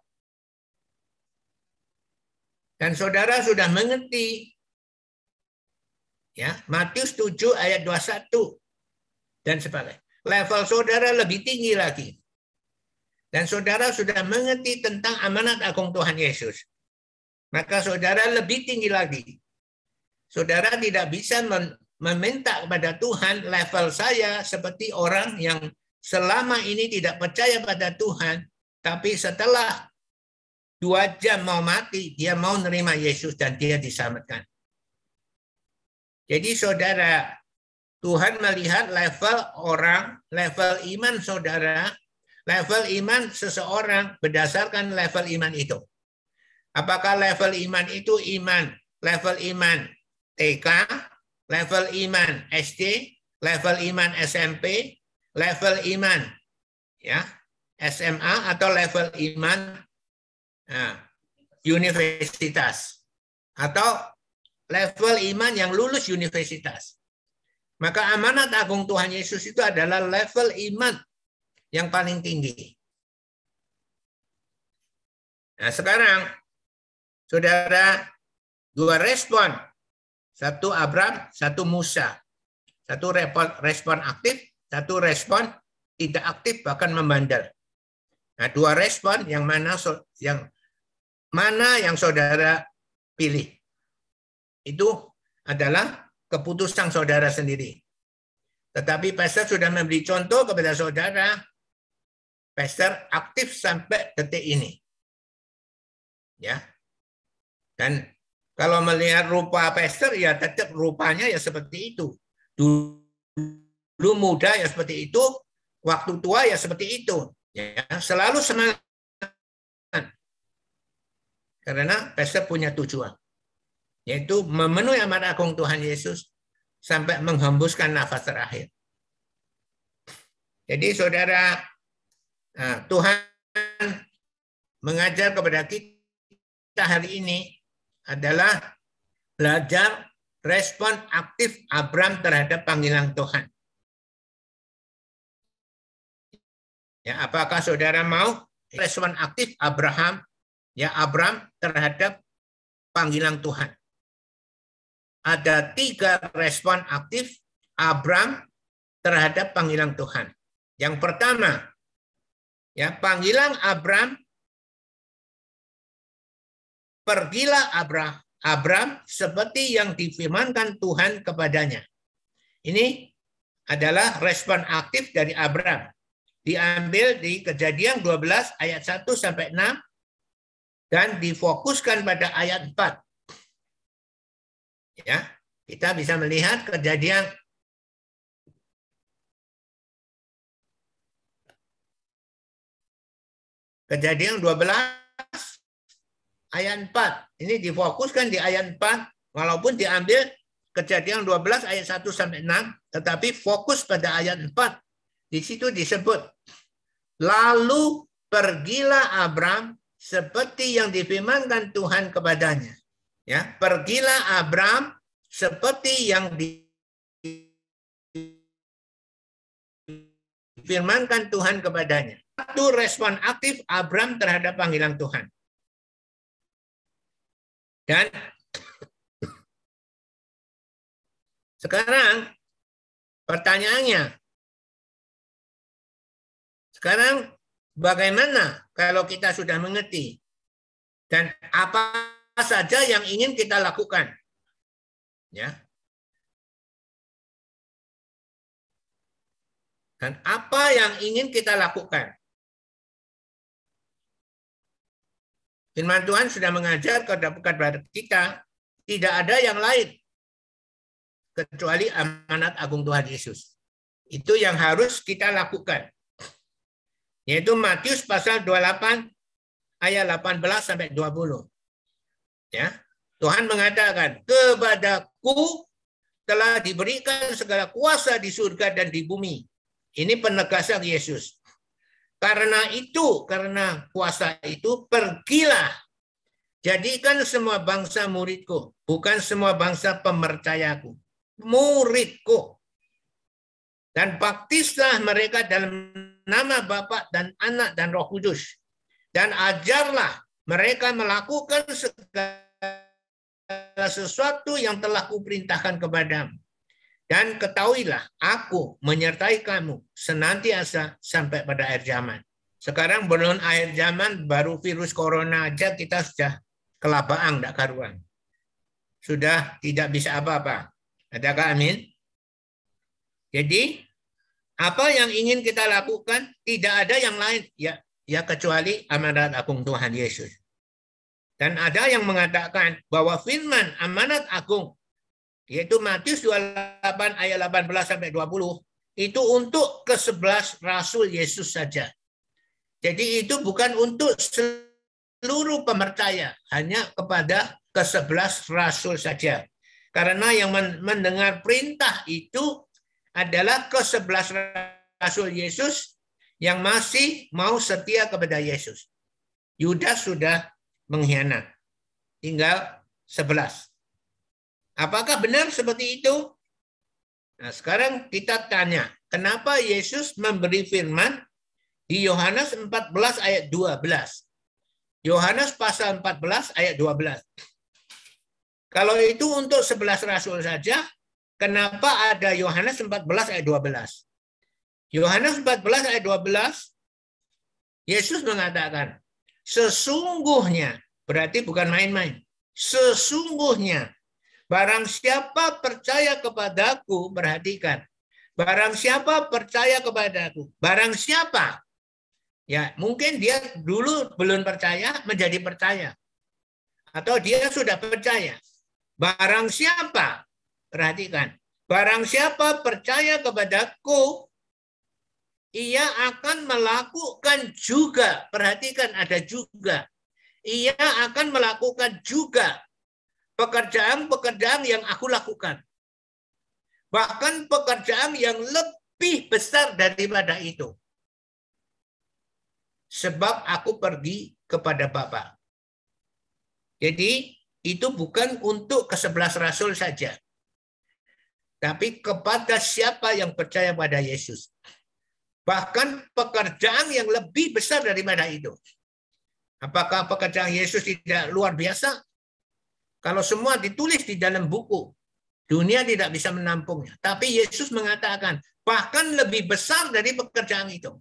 Dan saudara sudah mengerti Ya, Matius 7 ayat 21 dan sebagainya. Level saudara lebih tinggi lagi. Dan saudara sudah mengerti tentang amanat agung Tuhan Yesus. Maka saudara lebih tinggi lagi. Saudara tidak bisa meminta kepada Tuhan level saya seperti orang yang selama ini tidak percaya pada Tuhan, tapi setelah dua jam mau mati, dia mau menerima Yesus dan dia diselamatkan. Jadi saudara, Tuhan melihat level orang, level iman saudara, level iman seseorang berdasarkan level iman itu. Apakah level iman itu iman, level iman TK, level iman SD, level iman SMP, level iman ya SMA atau level iman nah, universitas atau level iman yang lulus universitas. Maka amanat agung Tuhan Yesus itu adalah level iman yang paling tinggi. Nah sekarang, saudara, Dua respon. Satu Abraham, satu Musa. Satu respon aktif, satu respon tidak aktif bahkan membandel. Nah, dua respon yang mana yang mana yang saudara pilih. Itu adalah keputusan saudara sendiri. Tetapi pastor sudah memberi contoh kepada saudara. Pastor aktif sampai detik ini. Ya. Dan kalau melihat rupa pastor ya tetap rupanya ya seperti itu. Dulu muda ya seperti itu, waktu tua ya seperti itu. Ya, selalu semangat. Karena pastor punya tujuan. Yaitu memenuhi amat agung Tuhan Yesus sampai menghembuskan nafas terakhir. Jadi saudara, nah, Tuhan mengajar kepada kita hari ini adalah belajar respon aktif Abraham terhadap panggilan Tuhan. Ya, apakah saudara mau respon aktif Abraham ya Abraham terhadap panggilan Tuhan? Ada tiga respon aktif Abraham terhadap panggilan Tuhan. Yang pertama, ya panggilan Abraham pergilah Abraham Abraham seperti yang difirmankan Tuhan kepadanya. Ini adalah respon aktif dari Abraham diambil di Kejadian 12 ayat 1 sampai 6 dan difokuskan pada ayat 4. Ya, kita bisa melihat Kejadian Kejadian 12 ayat 4. Ini difokuskan di ayat 4 walaupun diambil Kejadian 12 ayat 1 sampai 6 tetapi fokus pada ayat 4 di situ disebut, lalu pergilah Abram seperti yang difirmankan Tuhan kepadanya. Ya, pergilah Abram seperti yang difirmankan Tuhan kepadanya. Satu respon aktif Abram terhadap panggilan Tuhan. Dan sekarang pertanyaannya, sekarang bagaimana kalau kita sudah mengerti dan apa saja yang ingin kita lakukan? Ya. Dan apa yang ingin kita lakukan? Firman Tuhan sudah mengajar kepada kita tidak ada yang lain kecuali amanat agung Tuhan Yesus. Itu yang harus kita lakukan yaitu Matius pasal 28 ayat 18 sampai 20. Ya. Tuhan mengatakan, "Kepadaku telah diberikan segala kuasa di surga dan di bumi." Ini penegasan Yesus. Karena itu, karena kuasa itu, pergilah. Jadikan semua bangsa muridku, bukan semua bangsa pemercayaku. Muridku. Dan baptislah mereka dalam nama Bapa dan Anak dan Roh Kudus. Dan ajarlah mereka melakukan segala sesuatu yang telah kuperintahkan kepadamu. Dan ketahuilah, aku menyertai kamu senantiasa sampai pada akhir zaman. Sekarang belum akhir zaman, baru virus corona aja kita sudah kelabaan, tidak karuan. Sudah tidak bisa apa-apa. Adakah amin? Jadi apa yang ingin kita lakukan tidak ada yang lain ya ya kecuali amanat agung Tuhan Yesus. Dan ada yang mengatakan bahwa firman amanat agung yaitu Matius 28 ayat 18 sampai 20 itu untuk ke-11 rasul Yesus saja. Jadi itu bukan untuk seluruh pemercaya, hanya kepada ke-11 rasul saja. Karena yang mendengar perintah itu adalah ke-11 Rasul Yesus yang masih mau setia kepada Yesus. Yudas sudah mengkhianat. Tinggal 11. Apakah benar seperti itu? Nah, sekarang kita tanya, kenapa Yesus memberi firman di Yohanes 14 ayat 12? Yohanes pasal 14 ayat 12. Kalau itu untuk 11 rasul saja, kenapa ada Yohanes 14 ayat 12? Yohanes 14 ayat 12, Yesus mengatakan, sesungguhnya, berarti bukan main-main, sesungguhnya, barang siapa percaya kepadaku, perhatikan, barang siapa percaya kepadaku, barang siapa, ya mungkin dia dulu belum percaya, menjadi percaya. Atau dia sudah percaya, Barang siapa, perhatikan, barang siapa percaya kepadaku, ia akan melakukan juga, perhatikan ada juga, ia akan melakukan juga pekerjaan-pekerjaan yang aku lakukan. Bahkan pekerjaan yang lebih besar daripada itu. Sebab aku pergi kepada Bapa. Jadi itu bukan untuk ke sebelas rasul saja. Tapi kepada siapa yang percaya pada Yesus. Bahkan pekerjaan yang lebih besar daripada itu. Apakah pekerjaan Yesus tidak luar biasa? Kalau semua ditulis di dalam buku, dunia tidak bisa menampungnya. Tapi Yesus mengatakan, bahkan lebih besar dari pekerjaan itu.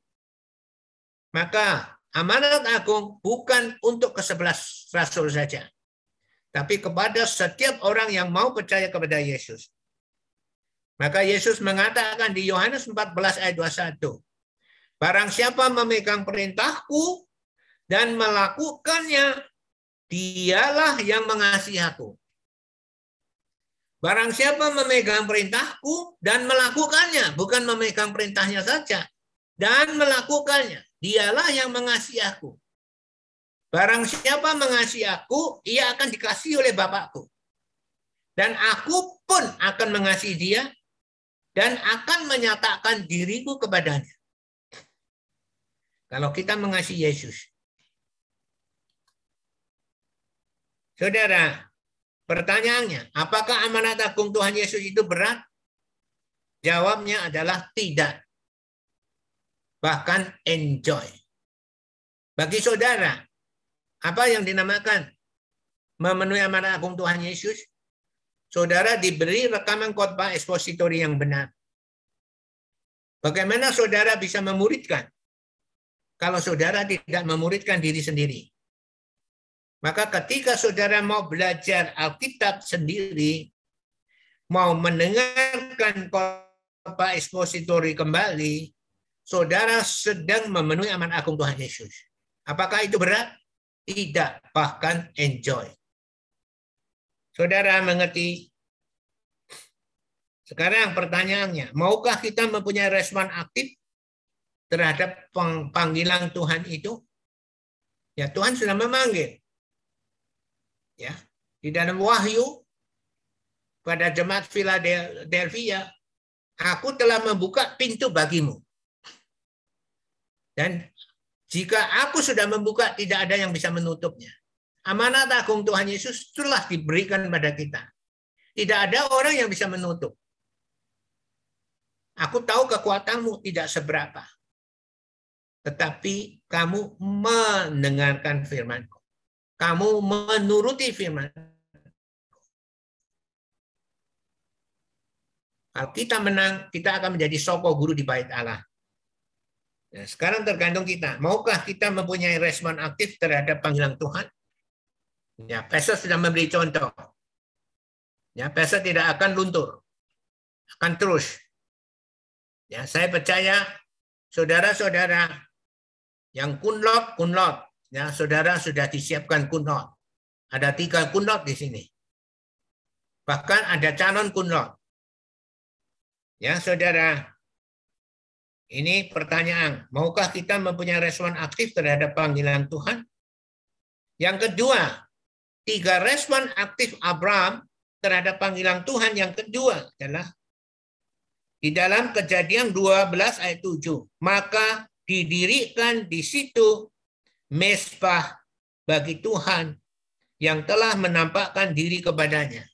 Maka amanat agung bukan untuk ke sebelas rasul saja tapi kepada setiap orang yang mau percaya kepada Yesus. Maka Yesus mengatakan di Yohanes 14 ayat 21, Barang siapa memegang perintahku dan melakukannya, dialah yang mengasihi aku. Barang siapa memegang perintahku dan melakukannya, bukan memegang perintahnya saja, dan melakukannya, dialah yang mengasihi aku. Barang siapa mengasihi aku, ia akan dikasih oleh Bapakku. Dan aku pun akan mengasihi dia dan akan menyatakan diriku kepadanya. Kalau kita mengasihi Yesus. Saudara, pertanyaannya, apakah amanat agung Tuhan Yesus itu berat? Jawabnya adalah tidak. Bahkan enjoy. Bagi saudara, apa yang dinamakan memenuhi amanat agung Tuhan Yesus? Saudara diberi rekaman khotbah ekspositori yang benar. Bagaimana saudara bisa memuridkan kalau saudara tidak memuridkan diri sendiri? Maka ketika saudara mau belajar Alkitab sendiri, mau mendengarkan khotbah ekspositori kembali, saudara sedang memenuhi amanat agung Tuhan Yesus. Apakah itu berat? Tidak, bahkan enjoy. Saudara mengerti? Sekarang pertanyaannya, maukah kita mempunyai respon aktif terhadap panggilan Tuhan itu? Ya, Tuhan sudah memanggil. Ya, di dalam wahyu pada jemaat Philadelphia, aku telah membuka pintu bagimu. Dan jika aku sudah membuka, tidak ada yang bisa menutupnya. Amanat agung Tuhan Yesus telah diberikan pada kita. Tidak ada orang yang bisa menutup. Aku tahu kekuatanmu tidak seberapa. Tetapi kamu mendengarkan firmanku. Kamu menuruti firman. Kalau kita menang, kita akan menjadi soko guru di bait Allah. Nah, sekarang tergantung kita. Maukah kita mempunyai respon aktif terhadap panggilan Tuhan? Ya, Pastor sudah memberi contoh. Ya, Pastor tidak akan luntur. Akan terus. Ya, saya percaya saudara-saudara yang kunlot, kunlot. Ya, saudara sudah disiapkan kunlot. Ada tiga kunlot di sini. Bahkan ada calon kunlot. Ya, saudara, ini pertanyaan, maukah kita mempunyai respon aktif terhadap panggilan Tuhan? Yang kedua, tiga respon aktif Abraham terhadap panggilan Tuhan yang kedua adalah di dalam kejadian 12 ayat 7. Maka didirikan di situ mesbah bagi Tuhan yang telah menampakkan diri kepadanya.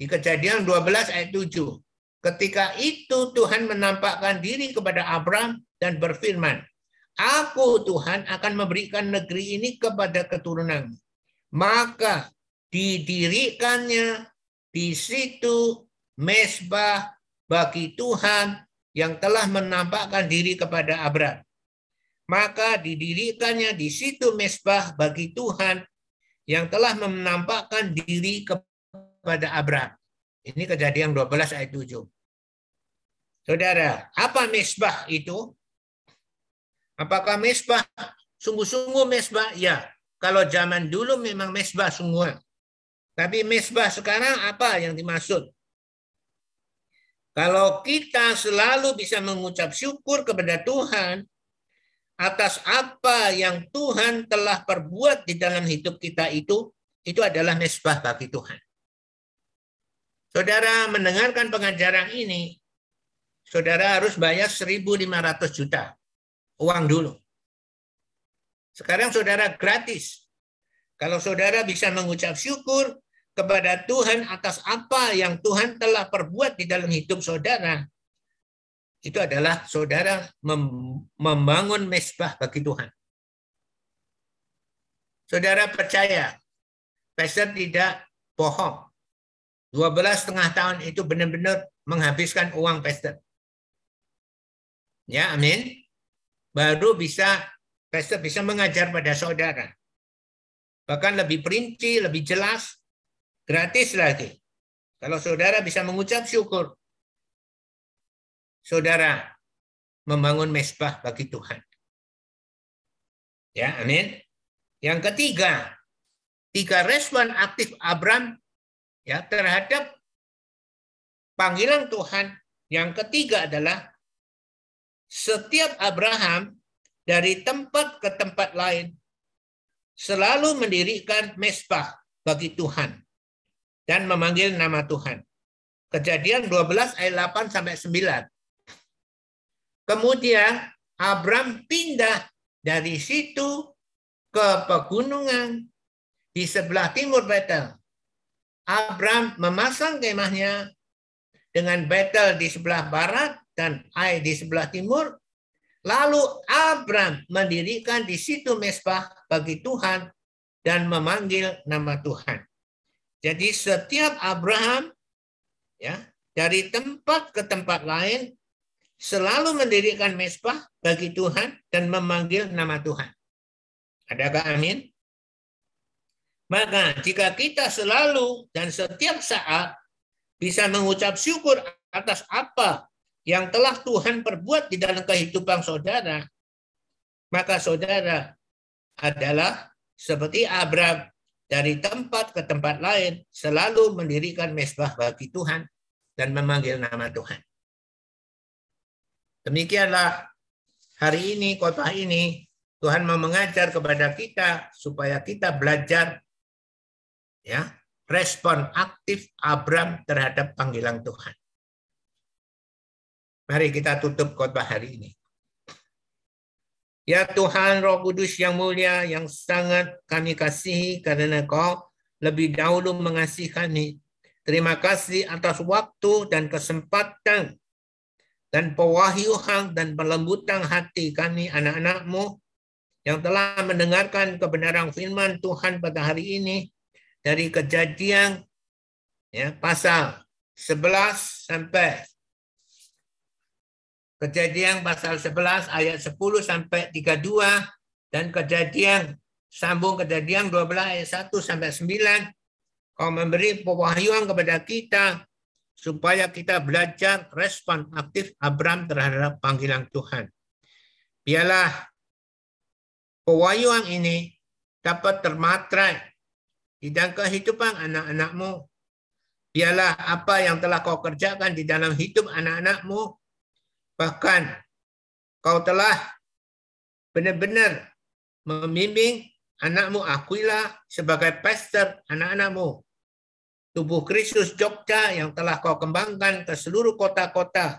Di kejadian 12 ayat 7. Ketika itu Tuhan menampakkan diri kepada Abraham dan berfirman, Aku Tuhan akan memberikan negeri ini kepada keturunanmu. Maka didirikannya di situ mesbah bagi Tuhan yang telah menampakkan diri kepada Abraham. Maka didirikannya di situ mesbah bagi Tuhan yang telah menampakkan diri kepada Abraham. Ini kejadian 12 ayat 7. Saudara, apa mesbah itu? Apakah mesbah sungguh-sungguh mesbah? Ya, kalau zaman dulu memang mesbah semua. Tapi mesbah sekarang apa yang dimaksud? Kalau kita selalu bisa mengucap syukur kepada Tuhan atas apa yang Tuhan telah perbuat di dalam hidup kita itu, itu adalah mesbah bagi Tuhan. Saudara mendengarkan pengajaran ini, saudara harus bayar 1.500 juta uang dulu. Sekarang saudara gratis. Kalau saudara bisa mengucap syukur kepada Tuhan atas apa yang Tuhan telah perbuat di dalam hidup saudara, itu adalah saudara membangun mesbah bagi Tuhan. Saudara percaya, pastor tidak bohong. 12 setengah tahun itu benar-benar menghabiskan uang pastor. Ya, amin. Baru bisa pastor bisa mengajar pada saudara. Bahkan lebih perinci, lebih jelas, gratis lagi. Kalau saudara bisa mengucap syukur, saudara membangun mesbah bagi Tuhan. Ya, amin. Yang ketiga, tiga respon aktif Abram ya terhadap panggilan Tuhan. Yang ketiga adalah setiap Abraham dari tempat ke tempat lain selalu mendirikan mesbah bagi Tuhan dan memanggil nama Tuhan. Kejadian 12 ayat 8 sampai 9. Kemudian Abram pindah dari situ ke pegunungan di sebelah timur Betel Abram memasang kemahnya dengan Betel di sebelah barat dan Ai di sebelah timur. Lalu Abram mendirikan di situ mesbah bagi Tuhan dan memanggil nama Tuhan. Jadi setiap Abraham ya dari tempat ke tempat lain selalu mendirikan mesbah bagi Tuhan dan memanggil nama Tuhan. Adakah amin? Maka jika kita selalu dan setiap saat bisa mengucap syukur atas apa yang telah Tuhan perbuat di dalam kehidupan saudara, maka saudara adalah seperti Abraham dari tempat ke tempat lain selalu mendirikan mesbah bagi Tuhan dan memanggil nama Tuhan. Demikianlah hari ini, kota ini, Tuhan mau mengajar kepada kita supaya kita belajar ya respon aktif Abram terhadap panggilan Tuhan. Mari kita tutup khotbah hari ini. Ya Tuhan Roh Kudus yang mulia yang sangat kami kasihi karena Kau lebih dahulu mengasihi kami. Terima kasih atas waktu dan kesempatan dan pewahyuhan dan pelembutan hati kami anak-anakmu yang telah mendengarkan kebenaran firman Tuhan pada hari ini dari kejadian ya pasal 11 sampai kejadian pasal 11 ayat 10 sampai 32 dan kejadian sambung kejadian 12 ayat 1 sampai 9 kau memberi pewahyuan kepada kita supaya kita belajar respon aktif Abraham terhadap panggilan Tuhan. Biarlah pewahyuan ini dapat termatrai di dalam kehidupan anak-anakmu. Biarlah apa yang telah kau kerjakan di dalam hidup anak-anakmu. Bahkan kau telah benar-benar membimbing anakmu Aquila sebagai pastor anak-anakmu. Tubuh Kristus Jogja yang telah kau kembangkan ke seluruh kota-kota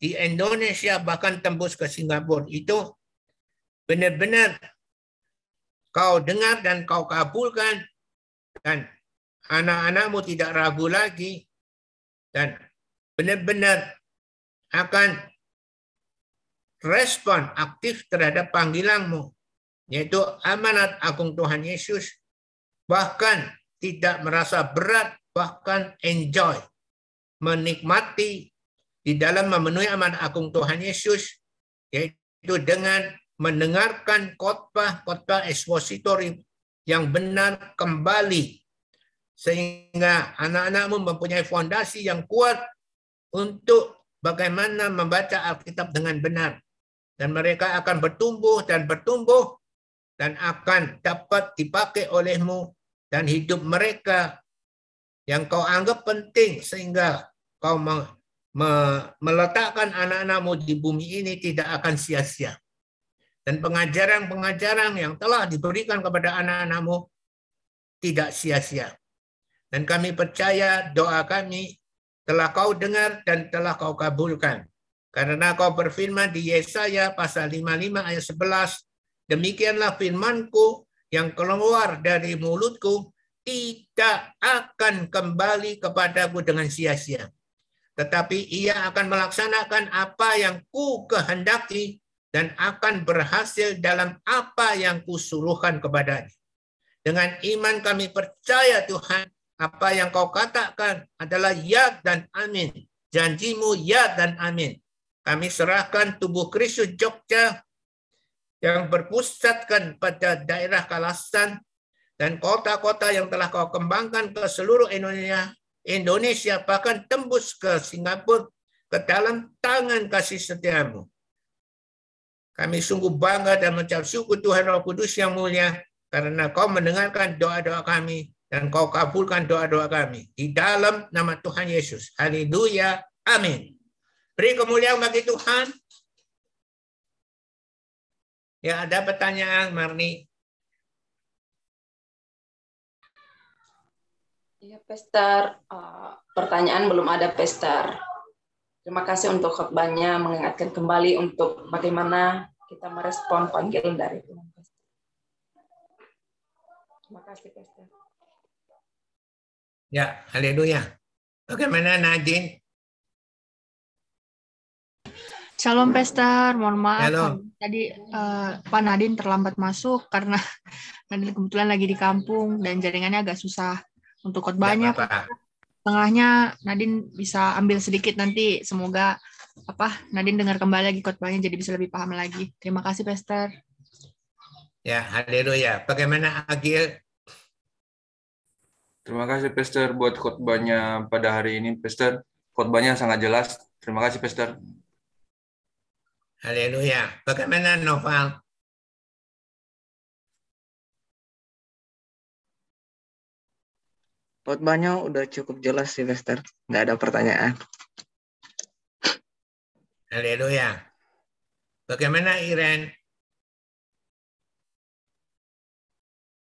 di Indonesia bahkan tembus ke Singapura. Itu benar-benar kau dengar dan kau kabulkan. Dan anak-anakmu tidak ragu lagi. Dan benar-benar akan respon aktif terhadap panggilanmu yaitu amanat agung Tuhan Yesus. Bahkan tidak merasa berat, bahkan enjoy, menikmati di dalam memenuhi amanat agung Tuhan Yesus, yaitu dengan mendengarkan khotbah-khotbah ekspositori yang benar kembali. Sehingga anak-anakmu mempunyai fondasi yang kuat untuk bagaimana membaca Alkitab dengan benar. Dan mereka akan bertumbuh dan bertumbuh dan akan dapat dipakai olehmu dan hidup mereka yang kau anggap penting sehingga kau meletakkan anak-anakmu di bumi ini tidak akan sia-sia. Dan pengajaran-pengajaran yang telah diberikan kepada anak-anakmu tidak sia-sia. Dan kami percaya doa kami telah kau dengar dan telah kau kabulkan. Karena kau berfirman di Yesaya pasal 55 ayat 11, demikianlah firmanku yang keluar dari mulutku tidak akan kembali kepadaku dengan sia-sia. Tetapi ia akan melaksanakan apa yang ku kehendaki dan akan berhasil dalam apa yang kusuruhkan kepadanya. Dengan iman kami percaya Tuhan, apa yang kau katakan adalah ya dan amin. Janjimu ya dan amin. Kami serahkan tubuh Kristus Jogja yang berpusatkan pada daerah Kalasan dan kota-kota yang telah kau kembangkan ke seluruh Indonesia, Indonesia bahkan tembus ke Singapura ke dalam tangan kasih setiamu. Kami sungguh bangga dan mengucap syukur Tuhan Roh Kudus yang mulia karena kau mendengarkan doa-doa kami dan kau kabulkan doa-doa kami. Di dalam nama Tuhan Yesus. Haleluya. Amin. Beri kemuliaan bagi Tuhan. Ya, ada pertanyaan, Marni. Ya, Pester. Uh, pertanyaan belum ada, Pester. Terima kasih untuk khotbahnya mengingatkan kembali untuk bagaimana kita merespon panggilan dari Tuhan. Terima kasih, Pester. Ya, haleluya. Bagaimana Nadine? Shalom Pester, mohon maaf Halo. tadi uh, Pak Nadine terlambat masuk karena Nadine kebetulan lagi di kampung dan jaringannya agak susah untuk khotbahnya. Tengahnya Nadine bisa ambil sedikit nanti semoga apa Nadine dengar kembali lagi khotbahnya jadi bisa lebih paham lagi. Terima kasih Pester. Ya, haleluya. Bagaimana Agil? Terima kasih Pester buat khotbahnya pada hari ini Pester. Khotbahnya sangat jelas. Terima kasih Pester. Haleluya. Bagaimana Noval? Khotbahnya udah cukup jelas sih, Lester. Nggak ada pertanyaan. Haleluya. Bagaimana Iren?